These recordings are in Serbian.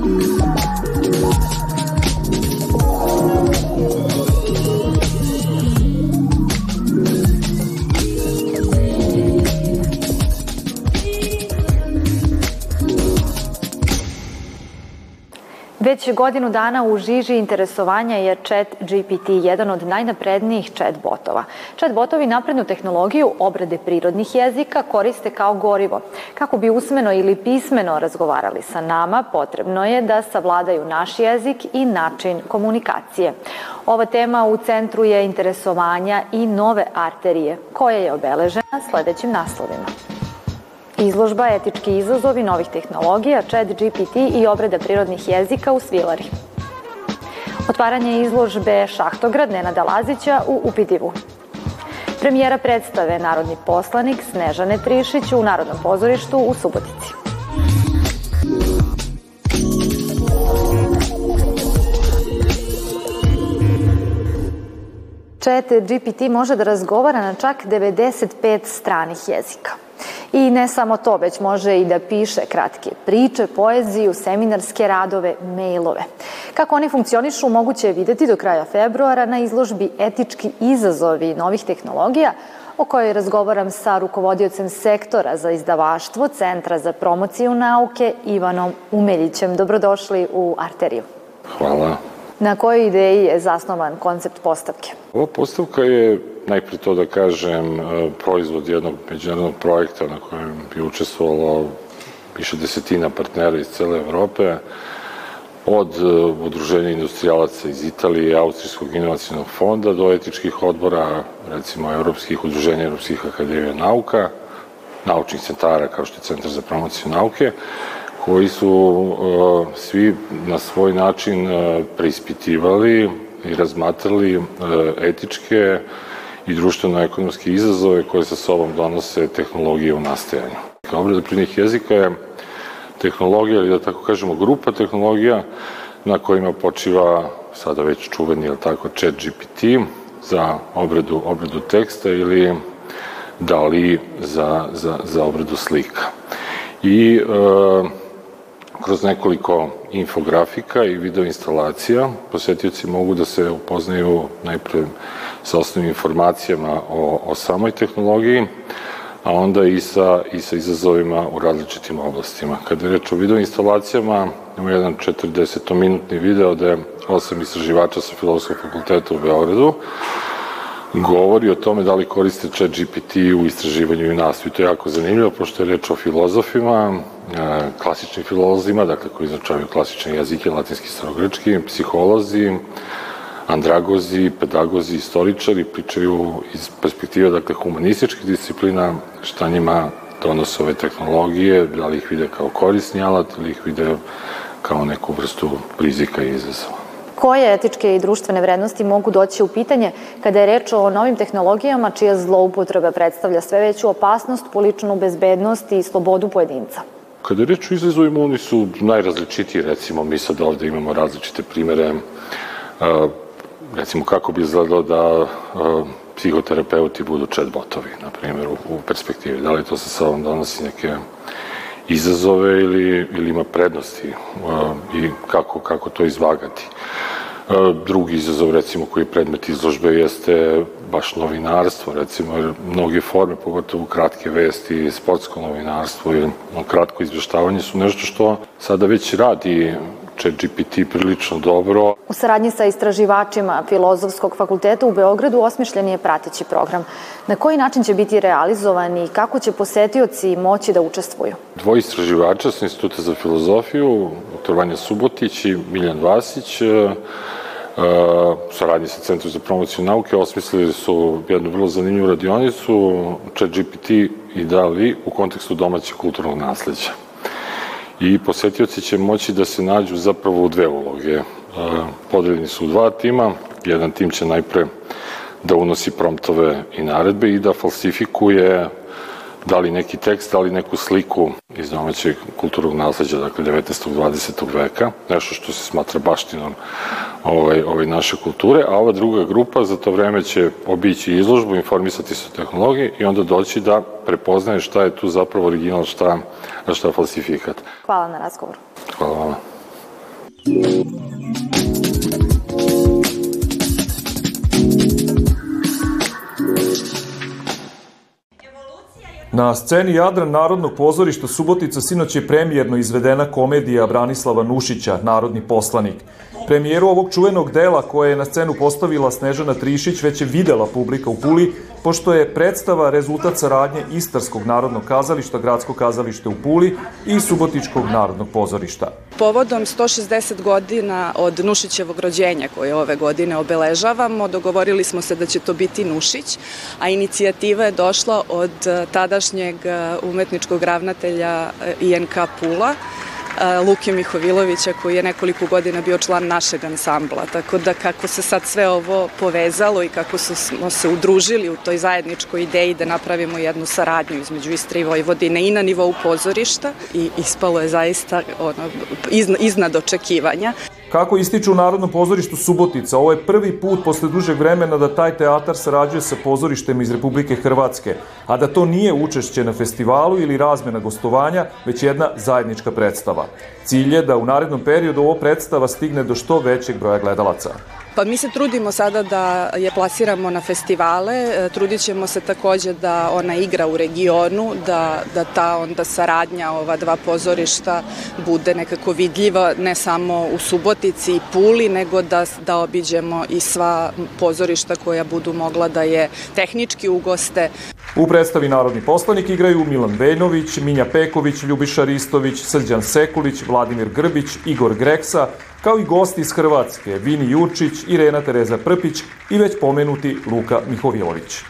Thank you. Godinu dana u žiži interesovanja je chat GPT jedan od najnaprednijih chat botova. Chat botovi naprednu tehnologiju obrade prirodnih jezika koriste kao gorivo. Kako bi usmeno ili pismeno razgovarali sa nama, potrebno je da savladaju naš jezik i način komunikacije. Ova tema u centru je interesovanja i nove arterije, koja je obeležena sledećim naslovima. Izložba Etički izazovi novih tehnologija, chat GPT i obrada prirodnih jezika u Svilari. Otvaranje izložbe Šahtograd Nenada Lazića u Upidivu. Premijera predstave Narodni poslanik Snežane Trišić u Narodnom pozorištu u Subotici. Chat GPT može da razgovara na čak 95 stranih jezika. I ne samo to, već može i da piše kratke priče, poeziju, seminarske radove, mailove. Kako oni funkcionišu, moguće je videti do kraja februara na izložbi Etički izazovi novih tehnologija, o kojoj razgovaram sa rukovodiocem sektora za izdavaštvo Centra za promociju nauke Ivanom Umeljićem. Dobrodošli u Arteriju. Hvala. Na kojoj ideji je zasnovan koncept postavke? Ova postavka je, najpre to da kažem, e, proizvod jednog međunarodnog projekta na kojem je učestvovalo više desetina partnera iz cele Evrope, od e, udruženja industrijalaca iz Italije, Austrijskog inovacijnog fonda do etičkih odbora, recimo Evropskih udruženja Evropskih akademija nauka, naučnih centara kao što je Centar za promociju nauke, koji su uh, svi na svoj način uh, preispitivali i razmatrali uh, etičke i društveno-ekonomske izazove koje sa sobom donose tehnologije u nastajanju. Obrada prirodnih jezika je tehnologija, ili da tako kažemo grupa tehnologija na kojima počiva sada već čuveni, ili tako, chat GPT za obradu, obradu teksta ili DALI za, za, za obradu slika. I e, kroz nekoliko infografika i video instalacija posetioci mogu da se upoznaju najpre sa osnovnim informacijama o, o samoj tehnologiji, a onda i sa, i sa izazovima u različitim oblastima. Kada je reč o video instalacijama, imamo jedan 40-minutni video gde osam istraživača sa Filozofskog fakulteta u Beogradu govori o tome da li koriste chat GPT u istraživanju i nastavu. To je jako zanimljivo, pošto je reč o filozofima, e, klasičnim filozima, dakle koji izučavaju klasične jezike, latinski, starogrečki, psiholozi, andragozi, pedagozi, istoričari, pričaju iz perspektive, dakle, humanističkih disciplina, šta njima donose ove tehnologije, da li ih vide kao korisni alat ili ih vide kao neku vrstu rizika i izazova koje etičke i društvene vrednosti mogu doći u pitanje kada je reč o novim tehnologijama čija zloupotreba predstavlja sve veću opasnost po ličnu bezbednost i slobodu pojedinca? Kada je reč o izazovima, oni su najrazličitiji, recimo mi sad ovde imamo različite primere, recimo kako bi izgledalo da psihoterapeuti budu chatbotovi, na primjer, u, perspektivi. Da li to sa sobom donosi neke izazove ili, ili ima prednosti i kako, kako to izvagati. Drugi izazov, recimo, koji je predmet izložbe jeste baš novinarstvo, recimo, jer mnoge forme, pogotovo kratke vesti, sportsko novinarstvo ili kratko izveštavanje su nešto što sada već radi ChatGPT prilično dobro. U saradnji sa istraživačima Filozofskog fakulteta u Beogradu osmišljen je prateći program. Na koji način će biti realizovan i kako će posetioci moći da učestvuju? Dvoji istraživača sa Instituta za filozofiju, dr. Vanja Subotić i Miljan Vasić, e, saradnji sa Centrom za promociju nauke osmislili su jednu vrlo zanimljivu radionicu ChatGPT i DALI u kontekstu domaćeg kulturnog nasledđa i posetioci će moći da se nađu zapravo u dve uloge. E, podeljeni su u dva tima, jedan tim će najpre da unosi promptove i naredbe i da falsifikuje da li neki tekst, da li neku sliku iz domaćeg kulturnog nasledđa, dakle 19. 20. veka, nešto što se smatra baštinom ovaj, ovaj naše kulture, a ova druga grupa za to vreme će obići izložbu, informisati se o tehnologiji i onda doći da prepoznaje šta je tu zapravo original, šta, šta je falsifikat. Hvala na razgovoru. Hvala vama. Na sceni Jadran Narodnog pozorišta Subotica sinoć je premijerno izvedena komedija Branislava Nušića, Narodni poslanik. Premijeru ovog čuvenog dela koje je na scenu postavila Snežana Trišić već je videla publika u Puli, pošto je predstava rezultat saradnje Istarskog narodnog kazališta, Gradskog kazalište u Puli i Subotičkog narodnog pozorišta. Povodom 160 godina od Nušićevog rođenja koje ove godine obeležavamo, dogovorili smo se da će to biti Nušić, a inicijativa je došla od tadašnjeg umetničkog ravnatelja INK Pula, Luke Mihovilovića koji je nekoliko godina bio član našeg ansambla. Tako da kako se sad sve ovo povezalo i kako smo se udružili u toj zajedničkoj ideji da napravimo jednu saradnju između Istre i Vojvodine i na nivou pozorišta i ispalo je zaista ono, iznad očekivanja. Kako ističu u Narodnom pozorištu Subotica, ovo je prvi put posle dužeg vremena da taj teatar sarađuje sa pozorištem iz Republike Hrvatske, a da to nije učešće na festivalu ili razmena gostovanja, već jedna zajednička predstava. Cilj je da u narednom periodu ovo predstava stigne do što većeg broja gledalaca. Pa mi se trudimo sada da je plasiramo na festivale, e, trudit ćemo se takođe da ona igra u regionu, da, da ta onda saradnja ova dva pozorišta bude nekako vidljiva ne samo u Subotici i Puli, nego da, da obiđemo i sva pozorišta koja budu mogla da je tehnički ugoste. U predstavi Narodni poslanik igraju Milan Vejnović, Minja Peković, Ljubiša Ristović, Srđan Sekulić, Vladimir Grbić, Igor Greksa, kao i gosti iz Hrvatske, Vini Jurčić, Irena Tereza Prpić i već pomenuti Luka Mihovilović.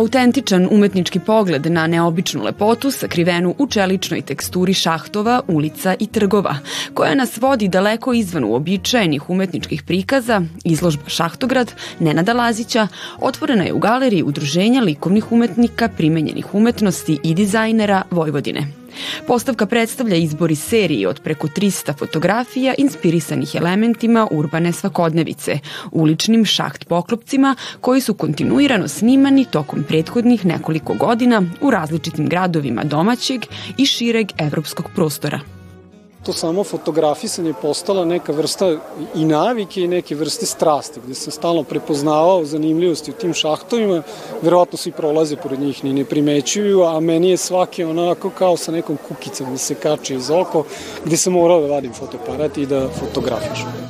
Autentičan umetnički pogled na neobičnu lepotu sakrivenu u čeličnoj teksturi šahtova, ulica i trgova, koja nas vodi daleko izvan uobičajenih umetničkih prikaza, izložba Šahtograd Nenada Lazića otvorena je u galeriji Udruženja likovnih umetnika, primenjenih umetnosti i dizajnera Vojvodine. Postavka predstavlja izbor iz serije od preko 300 fotografija inspirisanih elementima urbane svakodnevice, uličnim šaht poklopcima koji su kontinuirano snimani tokom prethodnih nekoliko godina u različitim gradovima domaćeg i šireg evropskog prostora to samo fotografisanje postala neka vrsta i navike i neke vrste strasti, gde sam stalno prepoznavao zanimljivosti u tim šahtovima, verovatno svi prolaze pored njih, ni ne primećuju, a meni je svaki onako kao sa nekom kukicom da se kače iz oko, gde sam morao da vadim fotoaparat i da fotografišem.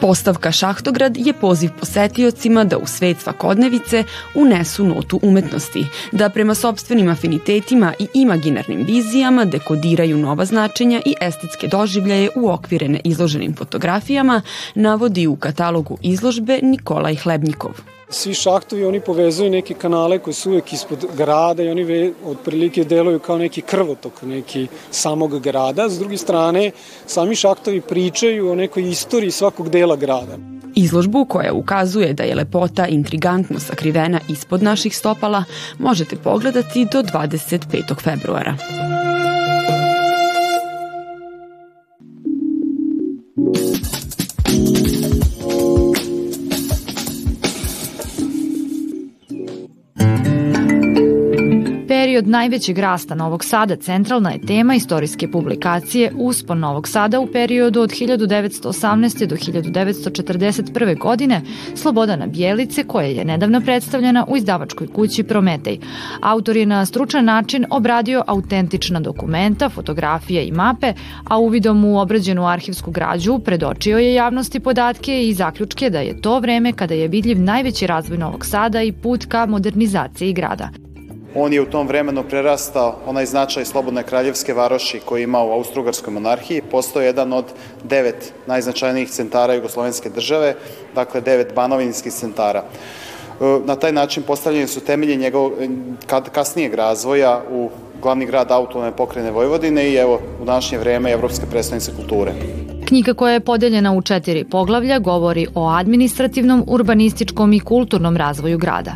Postavka Šahtograd je poziv posetiocima da u svet svakodnevice unesu notu umetnosti, da prema sobstvenim afinitetima i imaginarnim vizijama dekodiraju nova značenja i estetske doživljaje uokvirene izloženim fotografijama, navodi u katalogu izložbe Nikolaj Hlebnikov. Svi šahtovi oni povezuju neke kanale koji su uvek ispod grada i oni ve, otprilike deluju kao neki krvotok neki samog grada. S druge strane, sami šahtovi pričaju o nekoj istoriji svakog dela grada. Izložbu koja ukazuje da je lepota intrigantno sakrivena ispod naših stopala možete pogledati do 25. februara. Period najvećeg rasta Novog Sada centralna je tema istorijske publikacije Uspon Novog Sada u periodu od 1918. do 1941. godine Slobodana Bjelice koja je nedavno predstavljena u izdavačkoj kući Prometej. Autor je na stručan način obradio autentična dokumenta, fotografije i mape, a uvidom u obrađenu arhivsku građu predočio je javnosti podatke i zaključke da je to vreme kada je vidljiv najveći razvoj Novog Sada i put ka modernizaciji grada. On je u tom vremenu prerastao onaj značaj Slobodne kraljevske varoši koji ima u Austrougarskoj monarhiji. Postao jedan od devet najznačajnijih centara Jugoslovenske države, dakle devet banovinskih centara. Na taj način postavljeni su temelji njegovog kasnijeg razvoja u glavni grad autonomne pokrene Vojvodine i evo u današnje vreme Evropske predstavnice kulture. Knjiga koja je podeljena u četiri poglavlja govori o administrativnom, urbanističkom i kulturnom razvoju grada.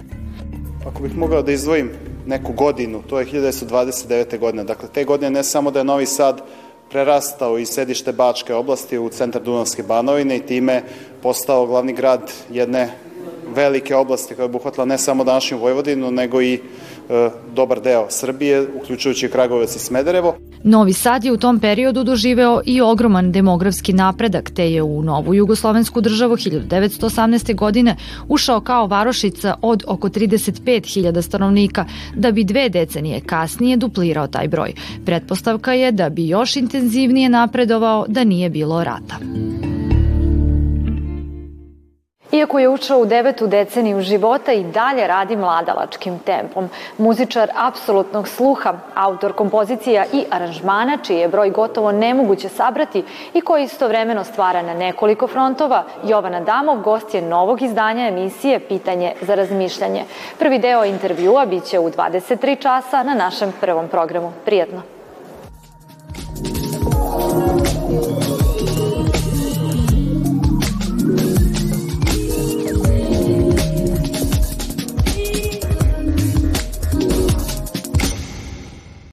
Ako bih mogao da izdvojim neku godinu, to je 1929. godine. Dakle, te godine ne samo da je Novi Sad prerastao iz sedište Bačke oblasti u centar Dunavske banovine i time postao glavni grad jedne velike oblasti koja je obuhvatila ne samo današnju Vojvodinu, nego i dobar deo Srbije, uključujući Kragovac i Smederevo. Novi Sad je u tom periodu doživeo i ogroman demografski napredak, te je u novu jugoslovensku državu 1918. godine ušao kao varošica od oko 35.000 stanovnika, da bi dve decenije kasnije duplirao taj broj. Pretpostavka je da bi još intenzivnije napredovao da nije bilo rata. Iako je učao u devetu deceniju života i dalje radi mladalačkim tempom. Muzičar apsolutnog sluha, autor kompozicija i aranžmana, čiji je broj gotovo nemoguće sabrati i koji istovremeno stvara na nekoliko frontova, Jovana Damov gost je novog izdanja emisije Pitanje za razmišljanje. Prvi deo intervjua biće u 23 časa na našem prvom programu. Prijetno!